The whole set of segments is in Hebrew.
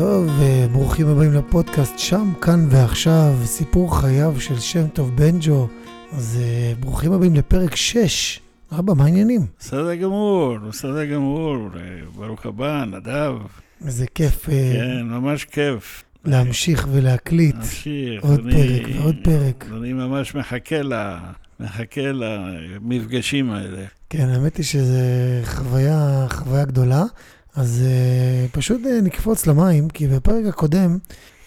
טוב, אה, ברוכים הבאים לפודקאסט שם, כאן ועכשיו, סיפור חייו של שם טוב בנג'ו. אז אה, ברוכים הבאים לפרק 6. אבא, מה העניינים? בסדר גמור, בסדר גמור. אה, ברוך הבא, נדב. איזה כיף כן, ממש כיף. להמשיך ולהקליט. נמשיך. עוד אני- פרק ועוד פרק. אני ממש מחכה ל... מחכה למפגשים האלה. כן, האמת היא שזו חוויה, חוויה גדולה. אז uh, פשוט uh, נקפוץ למים, כי בפרק הקודם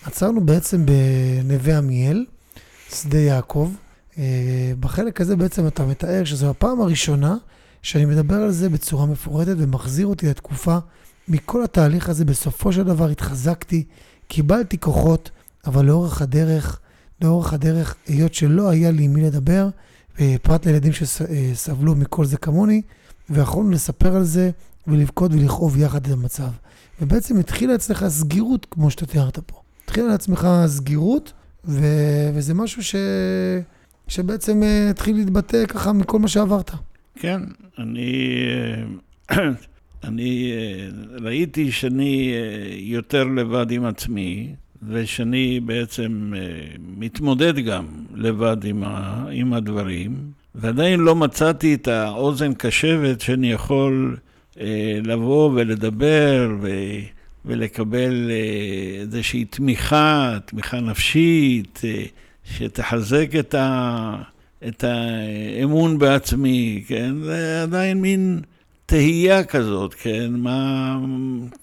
עצרנו בעצם בנווה עמיאל, שדה יעקב. Uh, בחלק הזה בעצם אתה מתאר שזו הפעם הראשונה שאני מדבר על זה בצורה מפורטת ומחזיר אותי לתקופה. מכל התהליך הזה בסופו של דבר התחזקתי, קיבלתי כוחות, אבל לאורך הדרך, לאורך הדרך, היות שלא היה לי עם מי לדבר, פרט לילדים שסבלו מכל זה כמוני, ויכולנו לספר על זה ולבכות ולכאוב יחד את המצב. ובעצם התחילה אצלך סגירות, כמו שאתה תיארת פה. התחילה לעצמך סגירות, ו... וזה משהו ש... שבעצם אה, התחיל להתבטא ככה מכל מה שעברת. כן, אני... אה, אני אה, ראיתי שאני יותר לבד עם עצמי, ושאני בעצם מתמודד גם לבד עם, ה, עם הדברים, ועדיין לא מצאתי את האוזן קשבת שאני יכול לבוא ולדבר ו, ולקבל אה, איזושהי תמיכה, תמיכה נפשית, אה, שתחזק את, ה, את האמון בעצמי, כן? זה עדיין מין תהייה כזאת, כן? מה,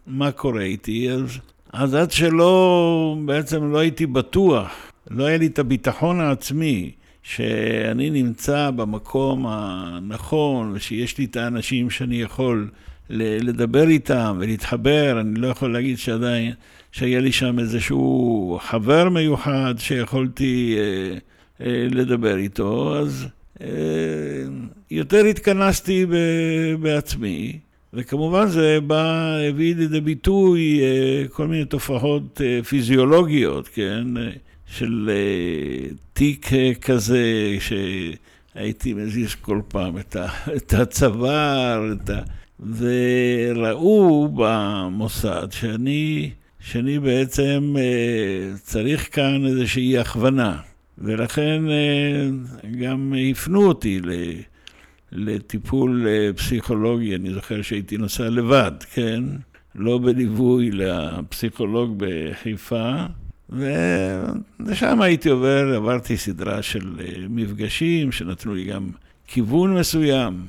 מה קורה איתי? אז, אז עד שלא, בעצם לא הייתי בטוח, לא היה לי את הביטחון העצמי שאני נמצא במקום הנכון, ושיש לי את האנשים שאני יכול לדבר איתם ולהתחבר, אני לא יכול להגיד שעדיין, שהיה לי שם איזשהו חבר מיוחד שיכולתי אה, אה, לדבר איתו, אז אה, יותר התכנסתי ב- בעצמי, וכמובן זה בא, הביא לידי ביטוי אה, כל מיני תופעות אה, פיזיולוגיות, כן? של אה, תיק אה, כזה, שהייתי מזיז כל פעם את, ה, את הצוואר, את ה... וראו במוסד שאני, שאני בעצם אה, צריך כאן איזושהי הכוונה, ולכן גם הפנו אותי ל... לטיפול פסיכולוגי, אני זוכר שהייתי נוסע לבד, כן? לא בליווי לפסיכולוג בחיפה, ושם הייתי עובר, עברתי סדרה של אה, מפגשים שנתנו לי גם כיוון מסוים,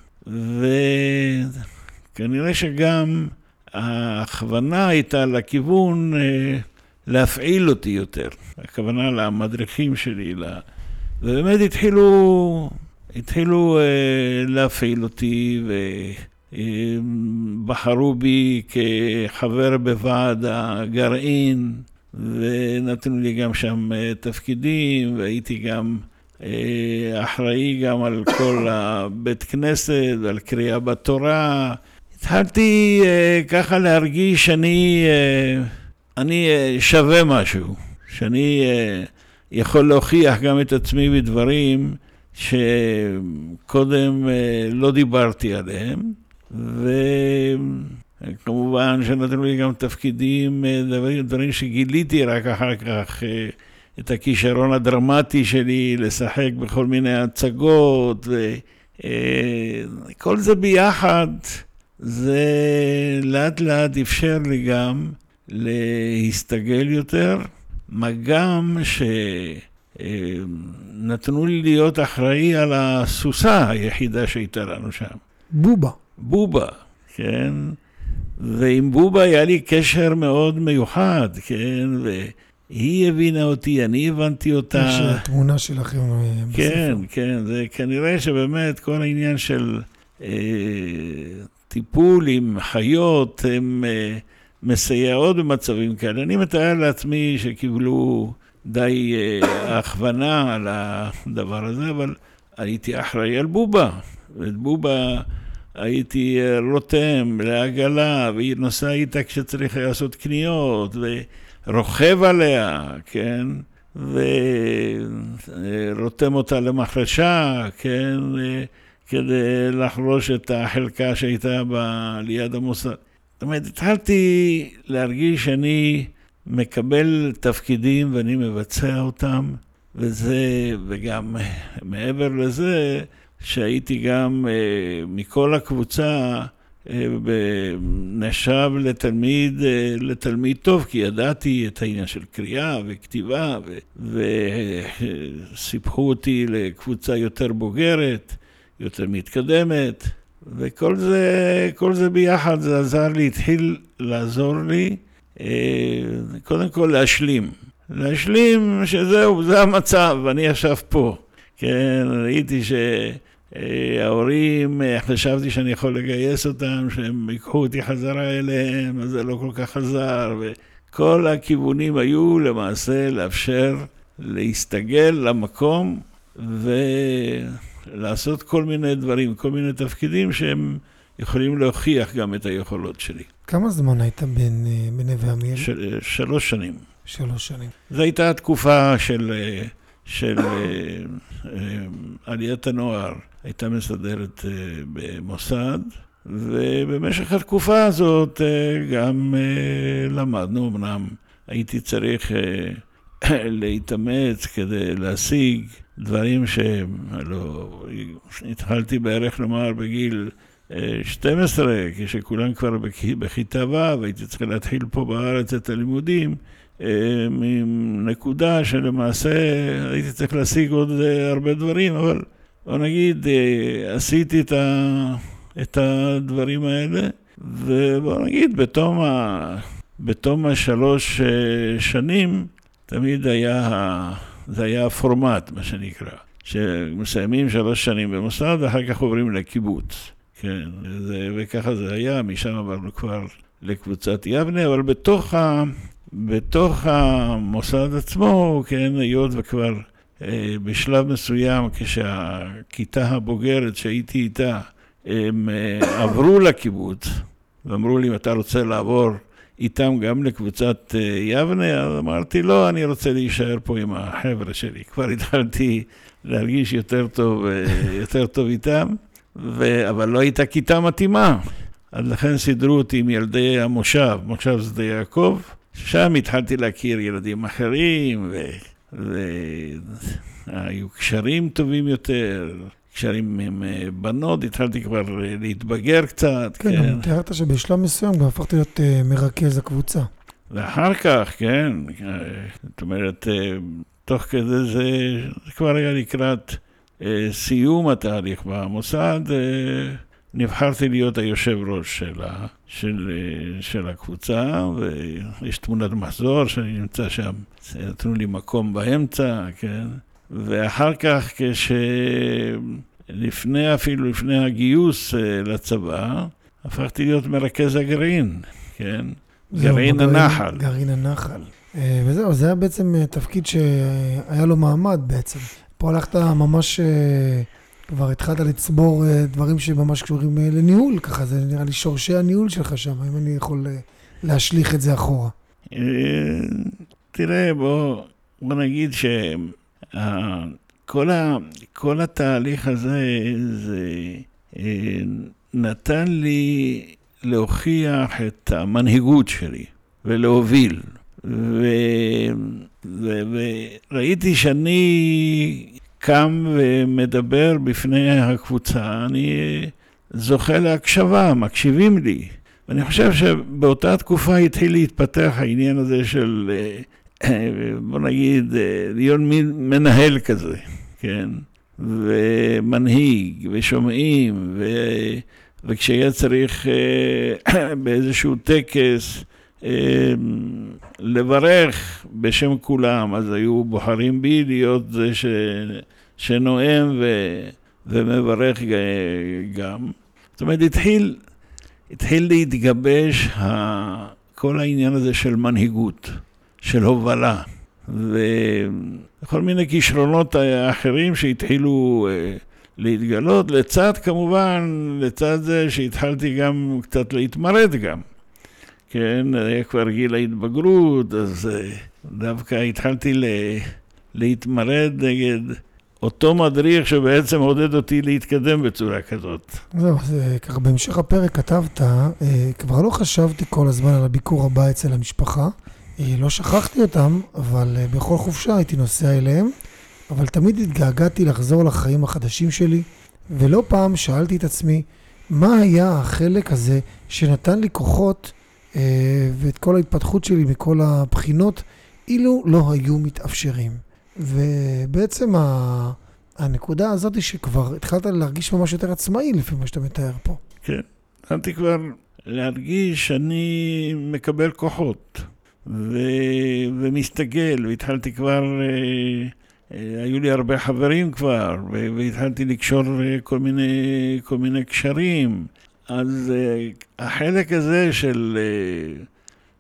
וכנראה שגם ההכוונה הייתה לכיוון אה, להפעיל אותי יותר, הכוונה למדריכים שלי, ל... ובאמת התחילו, התחילו אה, להפעיל אותי ובחרו בי כחבר בוועד הגרעין ונתנו לי גם שם אה, תפקידים והייתי גם אה, אחראי גם על כל הבית כנסת ועל קריאה בתורה. התחלתי אה, ככה להרגיש שאני אני, שווה משהו, שאני יכול להוכיח גם את עצמי בדברים שקודם לא דיברתי עליהם, וכמובן שנתנו לי גם תפקידים, אה, דברים, דברים שגיליתי רק אחר כך, אה, את הכישרון הדרמטי שלי לשחק בכל מיני הצגות, וכל זה ביחד, זה לאט לאט אפשר לי גם להסתגל יותר, מה גם שנתנו לי להיות אחראי על הסוסה היחידה שהייתה לנו שם. בובה. בובה, כן? ועם בובה היה לי קשר מאוד מיוחד, כן? והיא הבינה אותי, אני הבנתי אותה. יש תמונה שלכם אה, בספר. כן, כן, זה כנראה שבאמת כל העניין של אה, טיפול עם חיות, הם אה, מסייעות במצבים כאלה. אני מתאר לעצמי שקיבלו די אה, הכוונה על הדבר הזה, אבל הייתי אחראי על בובה. ואת בובה הייתי אה, רותם לעגלה, והיא נוסעה איתה כשצריך לעשות קניות, ורוכב עליה, כן? ורותם אותה למחרשה, כן? כדי לחרוש את החלקה שהייתה ב... ליד המוסד. זאת אומרת, התחלתי להרגיש שאני מקבל תפקידים ואני מבצע אותם, וזה, וגם מעבר לזה, שהייתי גם אה, מכל הקבוצה אה, נחשב לתלמיד, אה, לתלמיד טוב, כי ידעתי את העניין של קריאה וכתיבה, וסיפחו אותי לקבוצה יותר בוגרת, יותר מתקדמת, וכל זה, כל זה ביחד, זה עזר לי, התחיל לעזור לי, קודם כל להשלים. להשלים שזהו, זה המצב, אני עכשיו פה. כן, ראיתי ש... אה, ההורים, אה, חשבתי שאני יכול לגייס אותם, שהם ייקחו אותי חזרה אליהם, אז זה לא כל כך עזר, וכל הכיוונים היו למעשה לאפשר להסתגל למקום ולעשות כל מיני דברים, כל מיני תפקידים שהם יכולים להוכיח גם את היכולות שלי. כמה זמן היית בין, אה, בנווה עמיאל? של, שלוש שנים. שלוש שנים. זו הייתה התקופה של, של עליית הנוער. הייתה מסדרת אה, במוסד, ובמשך התקופה הזאת אה, גם אה, למדנו, אמנם הייתי צריך להתאמץ כדי להשיג דברים שלא... התחלתי בערך לומר בגיל 12, כשכולם כבר בכיתה ו', הייתי צריך להתחיל פה בארץ את הלימודים, מנקודה שלמעשה הייתי צריך להשיג עוד הרבה דברים, אבל בוא נגיד, אה, עשיתי את, ה, את הדברים האלה, ובוא נגיד, בתום, ה, בתום השלוש אה, שנים, תמיד היה, זה היה הפורמט, מה שנקרא, שמסיימים שלוש שנים במוסד, ואחר כך עוברים לקיבוץ. כן, זה, וככה זה היה, משם עברנו כבר לקבוצת יבנה, אבל בתוך, ה, בתוך המוסד עצמו, כן, היות וכבר אה, בשלב מסוים, כשהכיתה הבוגרת שהייתי איתה, הם אה, עברו לקיבוץ, ואמרו לי, אם אתה רוצה לעבור איתם גם לקבוצת אה, יבנה, אז אמרתי, לא, אני רוצה להישאר פה עם החבר'ה שלי. כבר התחלתי להרגיש יותר טוב, יותר טוב איתם, ו... אבל לא הייתה כיתה מתאימה. אז לכן סידרו אותי עם ילדי המושב, מושב שדה יעקב, שם התחלתי להכיר ילדים אחרים, ו... והיו קשרים טובים יותר, קשרים עם אה, בנות, התחלתי כבר להתבגר קצת. כן, כן. תיארת שבשלב מסוים גם הפכתי להיות uh, מרכז הקבוצה. ואחר כך, כן, אה, זאת אומרת, תוך כדי זה, זה כבר היה לקראת סיום התהליך במוסד. נבחרתי להיות היושב ראש של, של, של הקבוצה, ויש תמונת מחזור שאני נמצא שם, נתנו לי מקום באמצע, כן? ואחר כך, כשלפני, אפילו לפני הגיוס אה, לצבא, הפכתי להיות מרכז הגרעין, כן? גרעין הנחל. גרעין הנחל. אה, וזהו, זה היה בעצם אה, תפקיד שהיה לו מעמד בעצם. פה הלכת ממש... כבר התחלת לצבור אה, דברים שממש קשורים אה, לניהול, ככה זה נראה לי שורשי הניהול שלך שם, אם אני יכול אה, להשליך את זה אחורה. תראה, בוא, נגיד שכל התהליך הזה, זה נתן לי להוכיח את המנהיגות שלי ולהוביל. וראיתי שאני קם ומדבר בפני הקבוצה, אני זוכה להקשבה, מקשיבים לי. ואני חושב שבאותה תקופה התחיל להתפתח העניין הזה של, אה, בוא נגיד, אה, להיות מנהל כזה, כן? ומנהיג, ושומעים, ו... וכשיהיה צריך אה, באיזשהו טקס לברך בשם כולם, אז היו בוחרים בי להיות זה ש... שנואם ו... ומברך גם. זאת אומרת, התחיל, התחיל להתגבש ה... כל העניין הזה של מנהיגות, של הובלה, וכל מיני כישרונות אחרים שהתחילו אה, להתגלות, לצד כמובן, לצד זה שהתחלתי גם קצת להתמרד גם. כן, היה כבר גיל ההתבגרות, אז אה, דווקא התחלתי להתמרד נגד אותו מדריך שבעצם עודד אותי להתקדם בצורה כזאת. זהו, אז אה, ככה בהמשך הפרק כתבת, אה, כבר לא חשבתי כל הזמן על הביקור הבא אצל המשפחה, לא שכחתי אותם, אבל בכל חופשה הייתי נוסע אליהם, אבל תמיד התגעגעתי לחזור לחיים החדשים שלי, ולא פעם שאלתי את עצמי, מה היה החלק הזה שנתן לי כוחות ואת כל ההתפתחות שלי מכל הבחינות, אילו לא היו מתאפשרים. ובעצם ה... הנקודה הזאת היא שכבר התחלת להרגיש ממש יותר עצמאי לפי מה שאתה מתאר פה. כן, התחלתי כבר להרגיש שאני מקבל כוחות ו... ומסתגל, והתחלתי כבר, אה, אה, היו לי הרבה חברים כבר. והתחלתי לקשור אה, כל מיני, כל מיני קשרים. אז אה, החלק הזה של אה,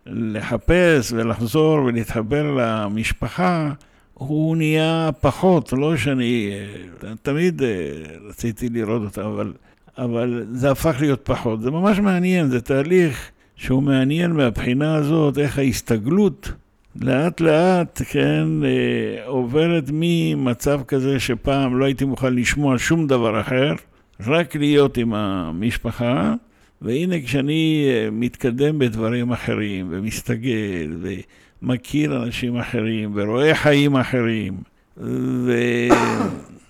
לחפש ולחזור ולהתחבר למשפחה, הוא נהיה פחות, לא שאני אה, תמיד רציתי לראות אותה, אבל, אבל זה הפך להיות פחות. זה ממש מעניין, זה תהליך שהוא מעניין מהבחינה הזאת, איך ההסתגלות לאט לאט, כן, עוברת ממצב כזה שפעם לא הייתי מוכן לשמוע שום דבר אחר. רק להיות עם המשפחה, והנה כשאני אה, מתקדם בדברים אחרים, ומסתגל, ומכיר אנשים אחרים, ורואה חיים אחרים,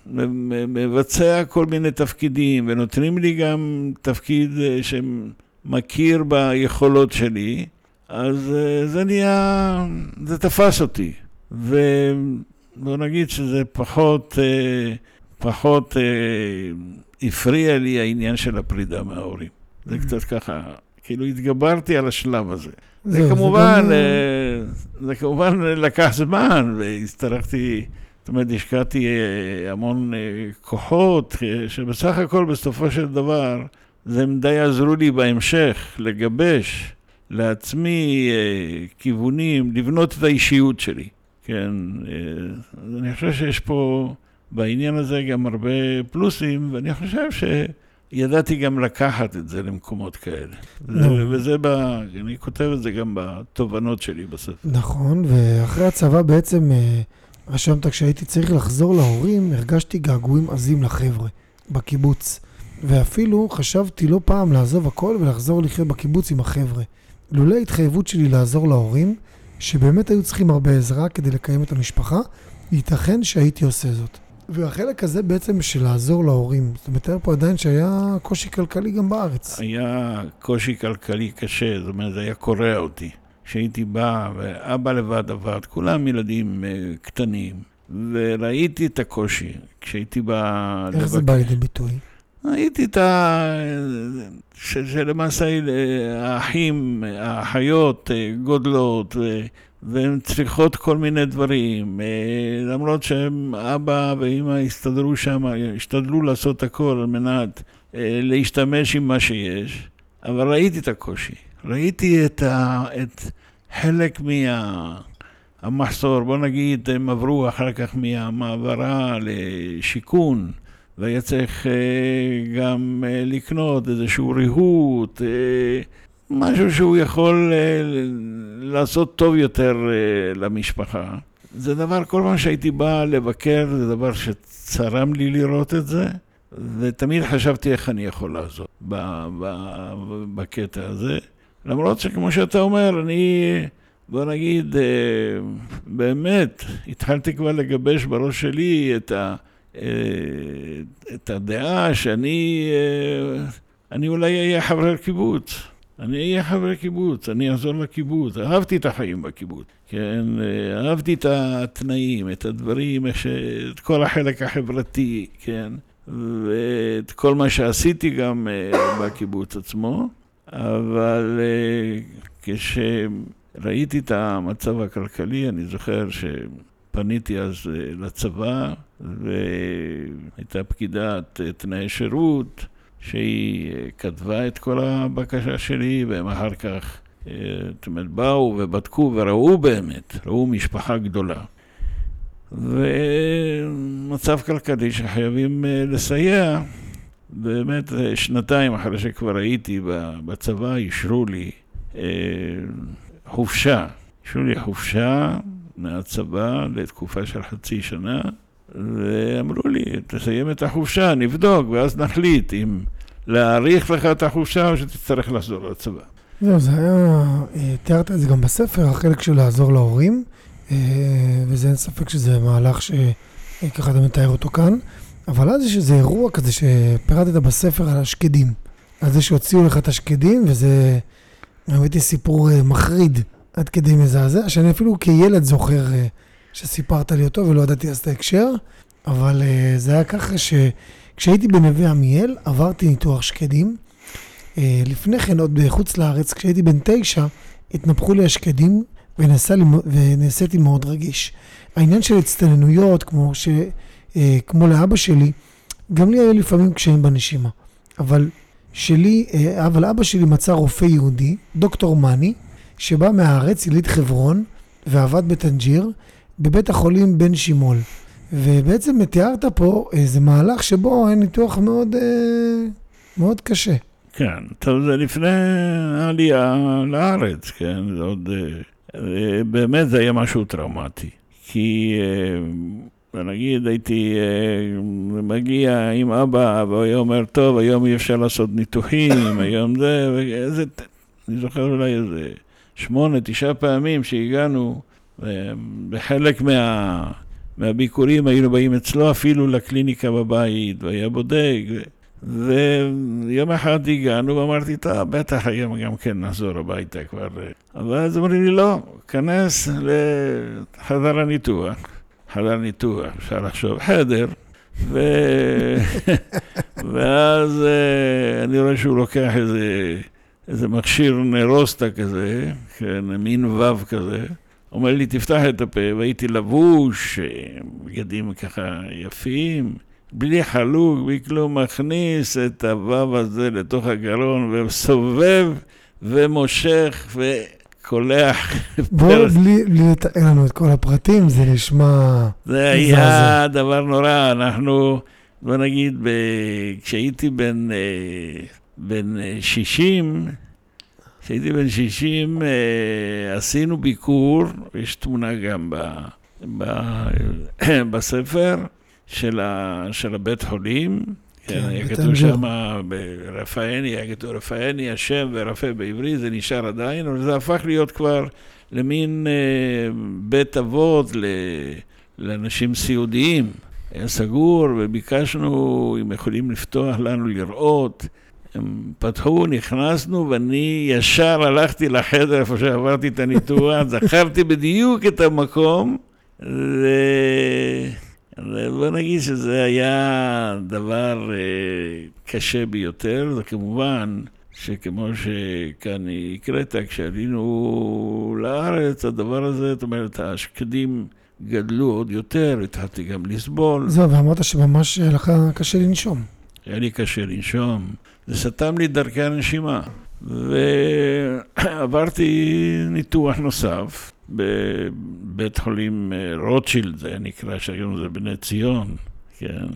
ומבצע כל מיני תפקידים, ונותנים לי גם תפקיד אה, שמכיר ביכולות שלי, אז אה, זה נהיה, זה תפס אותי. ובוא נגיד שזה פחות, פחות הפריע לי העניין של הפרידה מההורים. זה קצת ככה, כאילו התגברתי על השלב הזה. זה כמובן, אה, זה כמובן לקח זמן, והצטרכתי, זאת אומרת, השקעתי אה, המון אה, כוחות, שבסך הכל, בסופו של דבר, זה די עזרו לי בהמשך לגבש לעצמי כיוונים, לבנות את האישיות שלי. כן, אני חושב שיש פה... בעניין הזה גם הרבה פלוסים, ואני חושב שידעתי גם לקחת את זה למקומות כאלה. וזה, ב... אני כותב את זה גם בתובנות שלי בספר. נכון, ואחרי הצבא בעצם אה, רשמת, כשהייתי צריך לחזור להורים, הרגשתי געגועים עזים לחבר'ה, בקיבוץ. ואפילו חשבתי לא פעם לעזוב הכל ולחזור לחיות בקיבוץ עם החבר'ה. לולא ההתחייבות שלי לעזור להורים, שבאמת היו צריכים הרבה עזרה כדי לקיים את המשפחה, ייתכן שהייתי עושה זאת. והחלק הזה בעצם של לעזור להורים, אתה מתאר פה עדיין שהיה קושי כלכלי גם בארץ. היה קושי כלכלי קשה, זאת אומרת, זה היה קורע אותי. כשהייתי בא, ואבא לבד עבד, כולם ילדים uh, קטנים, וראיתי את הקושי כשהייתי בא... איך לבק... זה בא לידי ביטוי? ראיתי את ה... שלמעשה אה, האחים, האחיות אה, גודלות, והן צריכות כל מיני דברים. אה, למרות שהם, אבא ואימא הסתדרו שם, השתדלו לעשות הכל על מנת אה, להשתמש עם מה שיש, אבל ראיתי את הקושי. ראיתי את, ה, את חלק מהמחסור, בוא נגיד, הם עברו אחר כך מהמעברה לשיכון. והיה צריך uh, גם uh, לקנות איזשהו ריהוט, uh, משהו שהוא יכול לעשות טוב יותר למשפחה. זה דבר, כל פעם שהייתי בא לבקר, זה דבר שצרם לי לראות את זה, ותמיד חשבתי איך אני יכול לעזור בקטע הזה. למרות שכמו שאתה אומר, אני, בוא נגיד, באמת, התחלתי כבר לגבש בראש שלי את ה... את הדעה שאני אני אולי אהיה חבר קיבוץ. אני אהיה חבר קיבוץ, אני אעזור לקיבוץ. אהבתי את החיים בקיבוץ, כן? אהבתי את התנאים, את הדברים. את כל החלק החברתי, כן? ואת כל מה שעשיתי גם בקיבוץ עצמו. אבל כשראיתי את המצב הכלכלי, אני זוכר ש... פניתי אז לצבא, והייתה פקידת תנאי שירות, שהיא כתבה את כל הבקשה שלי, והם אחר כך, זאת אומרת, באו ובדקו וראו באמת, ראו משפחה גדולה. ומצב כלכלי שחייבים לסייע, באמת שנתיים אחרי שכבר הייתי בצבא, אישרו לי חופשה. אישרו לי חופשה מהצבא לתקופה של חצי שנה, ואמרו לי, תסיים את החופשה, נבדוק, ואז נחליט אם להאריך לך את החופשה או שתצטרך לחזור לצבא. זהו, זה היה, אה, תיארת את זה גם בספר, החלק של לעזור להורים, אה, וזה אין ספק שזה מהלך שככה אתה מתאר אותו כאן, אבל אז יש איזה אירוע כזה שפירטת בספר על השקדים, על זה שהוציאו לך את השקדים, וזה, היא סיפור אה, מחריד, עד כדי מזעזע, שאני אפילו כילד זוכר שסיפרת לי אותו ולא ידעתי אז את ההקשר, אבל זה היה ככה שכשהייתי בנווה עמיאל עברתי ניתוח שקדים. אה, לפני כן, עוד בחוץ לארץ, כשהייתי בן תשע, התנפחו לי השקדים ונעשיתי מאוד רגיש. העניין של הצטננויות, כמו, ש, אה, כמו לאבא שלי, גם לי היו לפעמים קשיים בנשימה. אבל שלי, אה, אבל אבא שלי מצא רופא יהודי, דוקטור מאני, שבא מהארץ, יליד חברון, ועבד בטנג'יר, בבית החולים בן שימול. ובעצם תיארת פה איזה מהלך שבו היה ניתוח מאוד, מאוד קשה. כן, טוב, זה לפני העלייה לארץ, כן, זה עוד... אה, באמת זה היה משהו טראומטי. כי אה, נגיד הייתי אה, מגיע עם אבא, והוא היה אומר, טוב, היום אי אפשר לעשות ניתוחים, היום זה, ואיזה... אני זוכר אולי איזה שמונה, תשעה פעמים שהגענו, בחלק מה... מהביקורים היינו באים אצלו אפילו לקליניקה בבית, והיה בודק. ויום אחד הגענו ואמרתי, טוב, בטח היום גם כן נחזור הביתה כבר. אבל אז אמרו לי, לא, כנס לחדר הניתוח. חדר ניתוח, אפשר לחשוב חדר, ו... ואז אני רואה שהוא לוקח איזה, איזה מכשיר נרוסטה כזה, כן, מין וו כזה, אומר לי, תפתח את הפה, והייתי לבוש, אה, בגדים ככה יפים. בלי חלוק, בלי כלום, מכניס את הוו הזה לתוך הגרון וסובב ומושך וקולח. בואו, בלי, בלי לתאר לנו את כל הפרטים, זה נשמע... זה היה דבר נורא, אנחנו, בוא נגיד, ב... כשהייתי בן, אה, בן 60, כשהייתי בן 60, אה, עשינו ביקור, יש תמונה גם ב, ב, בספר. של, ה, של הבית חולים. כן, היה כתוב שם ברפאני, היה כתוב רפאני, השם ורפא בעברית, זה נשאר עדיין, אבל זה הפך להיות כבר למין אה, בית אבות ל, לאנשים סיעודיים. היה סגור וביקשנו אם יכולים לפתוח לנו לראות. הם פתחו, נכנסנו, ואני ישר הלכתי לחדר איפה שעברתי את הניתוח, זכרתי בדיוק את המקום, ו... בוא נגיד שזה היה דבר אה, קשה ביותר, וכמובן שכמו שכאן הקראת, כשעלינו לארץ, הדבר הזה, זאת אומרת, השקדים גדלו עוד יותר, התחלתי גם לסבול. זהו, ואמרת שממש לך קשה לנשום. היה לי קשה לנשום, זה סתם לי דרכי הנשימה. ועברתי ניתוח נוסף, בבית חולים אה, רוטשילד, זה נקרא, שהיום זה בני ציון, כן,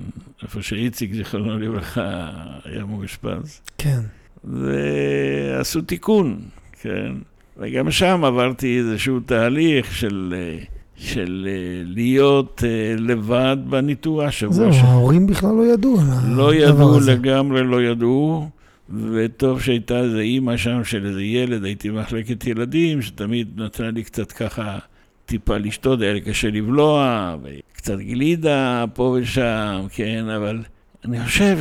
איפה שאיציק, זיכרונו לברכה, היה מאושפז. כן. ועשו תיקון, כן, וגם שם עברתי איזשהו תהליך של... אה, של אה, להיות לבד בניתוח שבוע. זהו. ההורים בכלל לא ידעו לא ידעו לגמרי, לא ידעו. וטוב שהייתה איזה אימא שם של איזה ילד, הייתי במחלקת ילדים, שתמיד נתנה לי קצת ככה טיפה לשתות, היה לי קשה לבלוע, וקצת גלידה פה ושם, כן, אבל אני חושב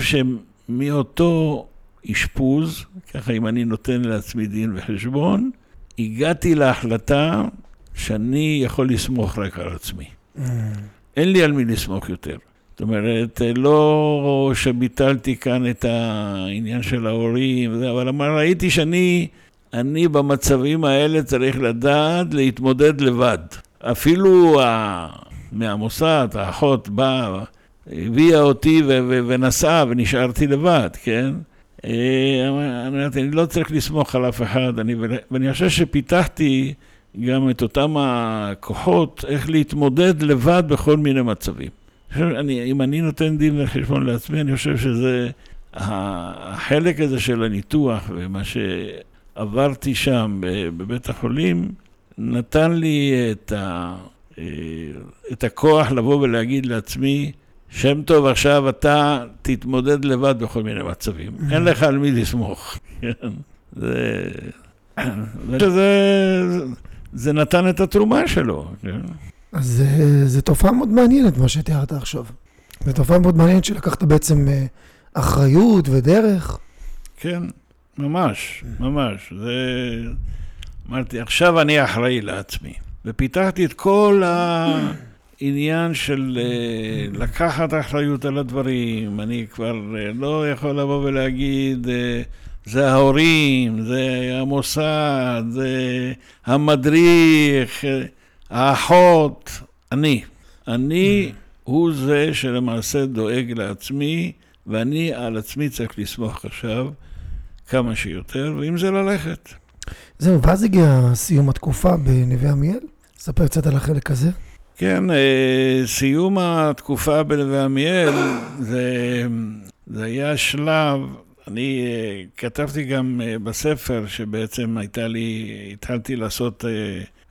שמאותו אשפוז, ככה אם אני נותן לעצמי דין וחשבון, הגעתי להחלטה שאני יכול לסמוך רק על עצמי. Mm. אין לי על מי לסמוך יותר. זאת אומרת, לא שביטלתי כאן את העניין של ההורים, אבל אמר, ראיתי שאני אני במצבים האלה צריך לדעת להתמודד לבד. אפילו ה... מהמוסד, האחות באה, הביאה אותי ו- ו- ונסעה ונשארתי לבד, כן? אה, אמרתי, אני לא צריך לסמוך על אף אחד, אני, ואני חושב שפיתחתי גם את אותם הכוחות איך להתמודד לבד בכל מיני מצבים. אני, אם אני נותן דין וחשבון לעצמי, אני חושב שזה החלק הזה של הניתוח ומה שעברתי שם בבית החולים, נתן לי את, ה, אה, את הכוח לבוא ולהגיד לעצמי, שם טוב, עכשיו אתה תתמודד לבד בכל מיני מצבים. אין לך על מי לסמוך. כן? זה, שזה זה נתן את התרומה שלו. כן? אז זה, זה תופעה מאוד מעניינת, מה שתיארת עכשיו. זו תופעה מאוד מעניינת שלקחת בעצם אה, אחריות ודרך. כן, ממש, ממש. זה... אמרתי, עכשיו אני אחראי לעצמי. ופיתחתי את כל העניין של אה, לקחת אחריות על הדברים. אני כבר אה, לא יכול לבוא ולהגיד, זה ההורים, זה המוסד, זה המדריך, האחות, אני. אני הוא זה שלמעשה דואג לעצמי, ואני על עצמי צריך לסמוך עכשיו כמה שיותר, ואם זה ללכת. זהו, ואז הגיע סיום התקופה בנווה עמיאל? ספר קצת על החלק הזה. כן, אה, סיום התקופה בנווה עמיאל זה, זה היה שלב, אני אה, כתבתי גם אה, בספר שבעצם הייתה לי, התחלתי לעשות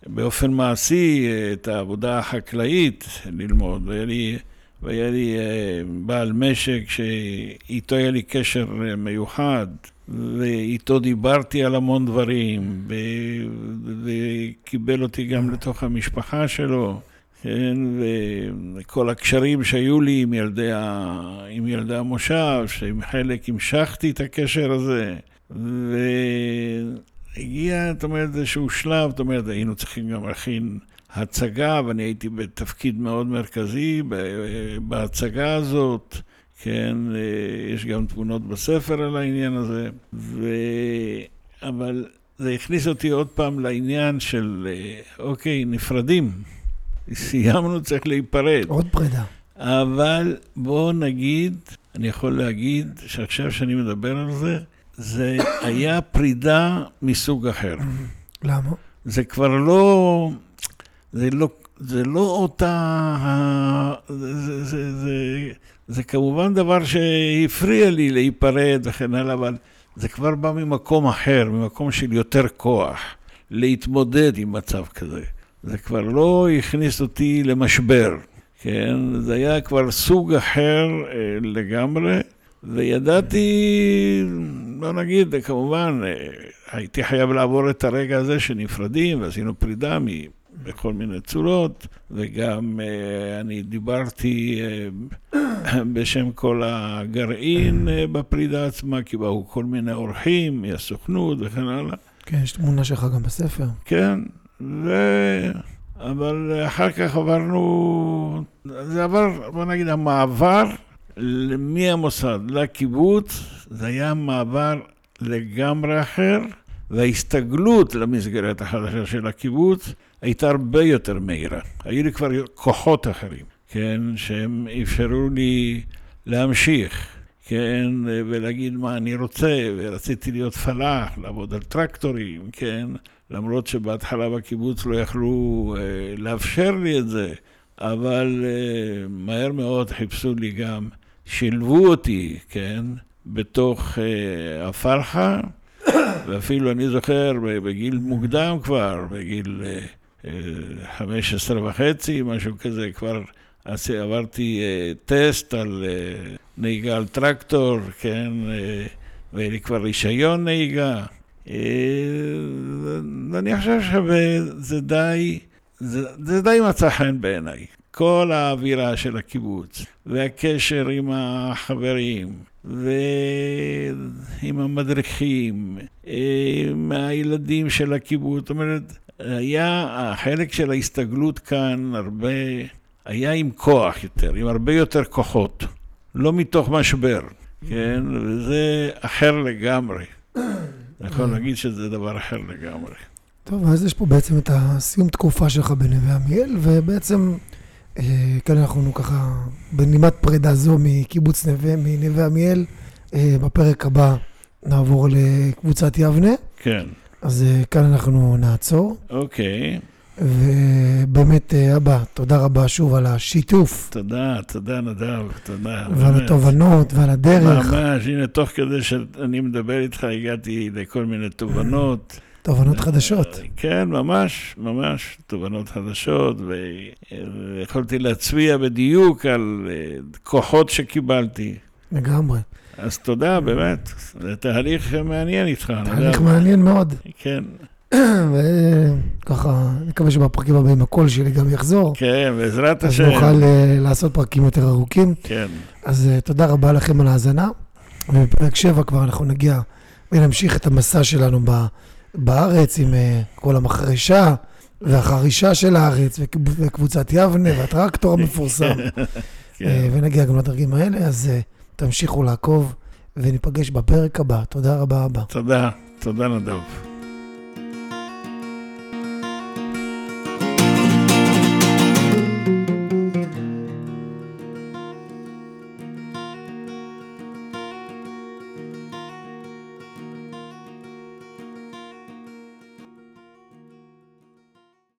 באופן מעשי את העבודה החקלאית ללמוד, והיה לי, והיה לי אה, בעל משק שאיתו היה לי קשר אה, מיוחד, ואיתו דיברתי על המון דברים, וקיבל אותי גם לתוך המשפחה שלו. כן, וכל הקשרים שהיו לי עם ילדי, ה... עם ילדי המושב, שעם חלק המשכתי את הקשר הזה, ו... הגיע, זאת אומרת, איזשהו שלב, זאת אומרת, היינו צריכים גם להכין הצגה, ואני הייתי בתפקיד מאוד מרכזי בהצגה הזאת. כן, יש גם תמונות בספר על העניין הזה, ו... אבל זה הכניס אותי עוד פעם לעניין של, אוקיי, נפרדים. סיימנו, צריך להיפרד. עוד פרידה. אבל בואו נגיד, אני יכול להגיד שעכשיו שאני מדבר על זה, זה היה פרידה מסוג אחר. למה? זה כבר לא... זה לא, זה לא אותה... זה, זה, זה, זה כמובן דבר שהפריע לי להיפרד וכן הלאה, אבל זה כבר בא ממקום אחר, ממקום של יותר כוח, להתמודד עם מצב כזה. זה כבר לא הכניס אותי למשבר, כן? זה היה כבר סוג אחר אה, לגמרי. וידעתי, לא נגיד, כמובן, אה, הייתי חייב לעבור את הרגע הזה שנפרדים, ועשינו פרידה בכל מיני צורות, וגם אה, אני דיברתי אה, בשם כל הגרעין בפרידה עצמה, כי באו כל מיני אורחים מהסוכנות וכן הלאה. כן, יש תמונה שלך גם בספר. כן, ו... אבל אחר כך עברנו, זה עבר, בוא נגיד, המעבר מהמוסד לקיבוץ, זה היה מעבר לגמרי אחר, וההסתגלות למסגרת החדשה של הקיבוץ הייתה הרבה יותר מהירה. היו לי כבר כוחות אחרים, כן, שהם אפשרו לי להמשיך, כן, ולהגיד מה אני רוצה, ורציתי להיות פלאח, לעבוד על טרקטורים, כן, למרות שבהתחלה בקיבוץ לא יכלו אה, לאפשר לי את זה, אבל אה, מהר מאוד חיפשו לי גם שילבו אותי, כן, בתוך uh, הפרחה, ואפילו אני זוכר בגיל מוקדם כבר, בגיל uh, 15 וחצי, משהו כזה, כבר עברתי uh, טסט על uh, נהיגה על טרקטור, כן, uh, והיה לי כבר רישיון נהיגה. Uh, ואני חושב שזה די, זה, זה די מצא חן בעיניי. כל האווירה של הקיבוץ, והקשר עם החברים, ועם המדריכים, עם הילדים של הקיבוץ. זאת אומרת, היה, החלק של ההסתגלות כאן הרבה, היה עם כוח יותר, עם הרבה יותר כוחות, לא מתוך משבר, כן? וזה אחר לגמרי. אני יכול להגיד שזה דבר אחר לגמרי. טוב, אז יש פה בעצם את הסיום תקופה שלך בנווה עמיאל, ובעצם אה, כאן אנחנו ככה בנימת פרידה זו מקיבוץ נווה, מנווה עמיאל. אה, בפרק הבא נעבור לקבוצת יבנה. כן. אז אה, כאן אנחנו נעצור. אוקיי. ובאמת, אבא, תודה רבה שוב על השיתוף. תודה, תודה נדב, תודה. ועל באמת. התובנות ועל הדרך. ממש, הנה, תוך כדי שאני מדבר איתך, הגעתי לכל מיני תובנות. תובנות חדשות. כן, ממש, ממש תובנות חדשות, ויכולתי להצביע בדיוק על אה, כוחות שקיבלתי. לגמרי. אז תודה, באמת. זה תהליך מעניין איתך. תהליך מעניין מאוד. כן, וככה, נקווה שבפרקים הבאים הקול שלי גם יחזור. כן, בעזרת אז השם. נוכל אה, לעשות פרקים יותר ארוכים. כן, אז אה, תודה רבה לכם על ההאזנה. ובפרק 7 כבר אנחנו נגיע ונמשיך את המסע שלנו ב- בארץ עם אה, כל המחרשה והחרישה של הארץ וקב- וקבוצת יבנה והטרקטור המפורסם. אה, כן. ונגיע גם לדרגים האלה, אז תמשיכו לעקוב וניפגש בפרק הבא. תודה רבה הבא. תודה, תודה נדב.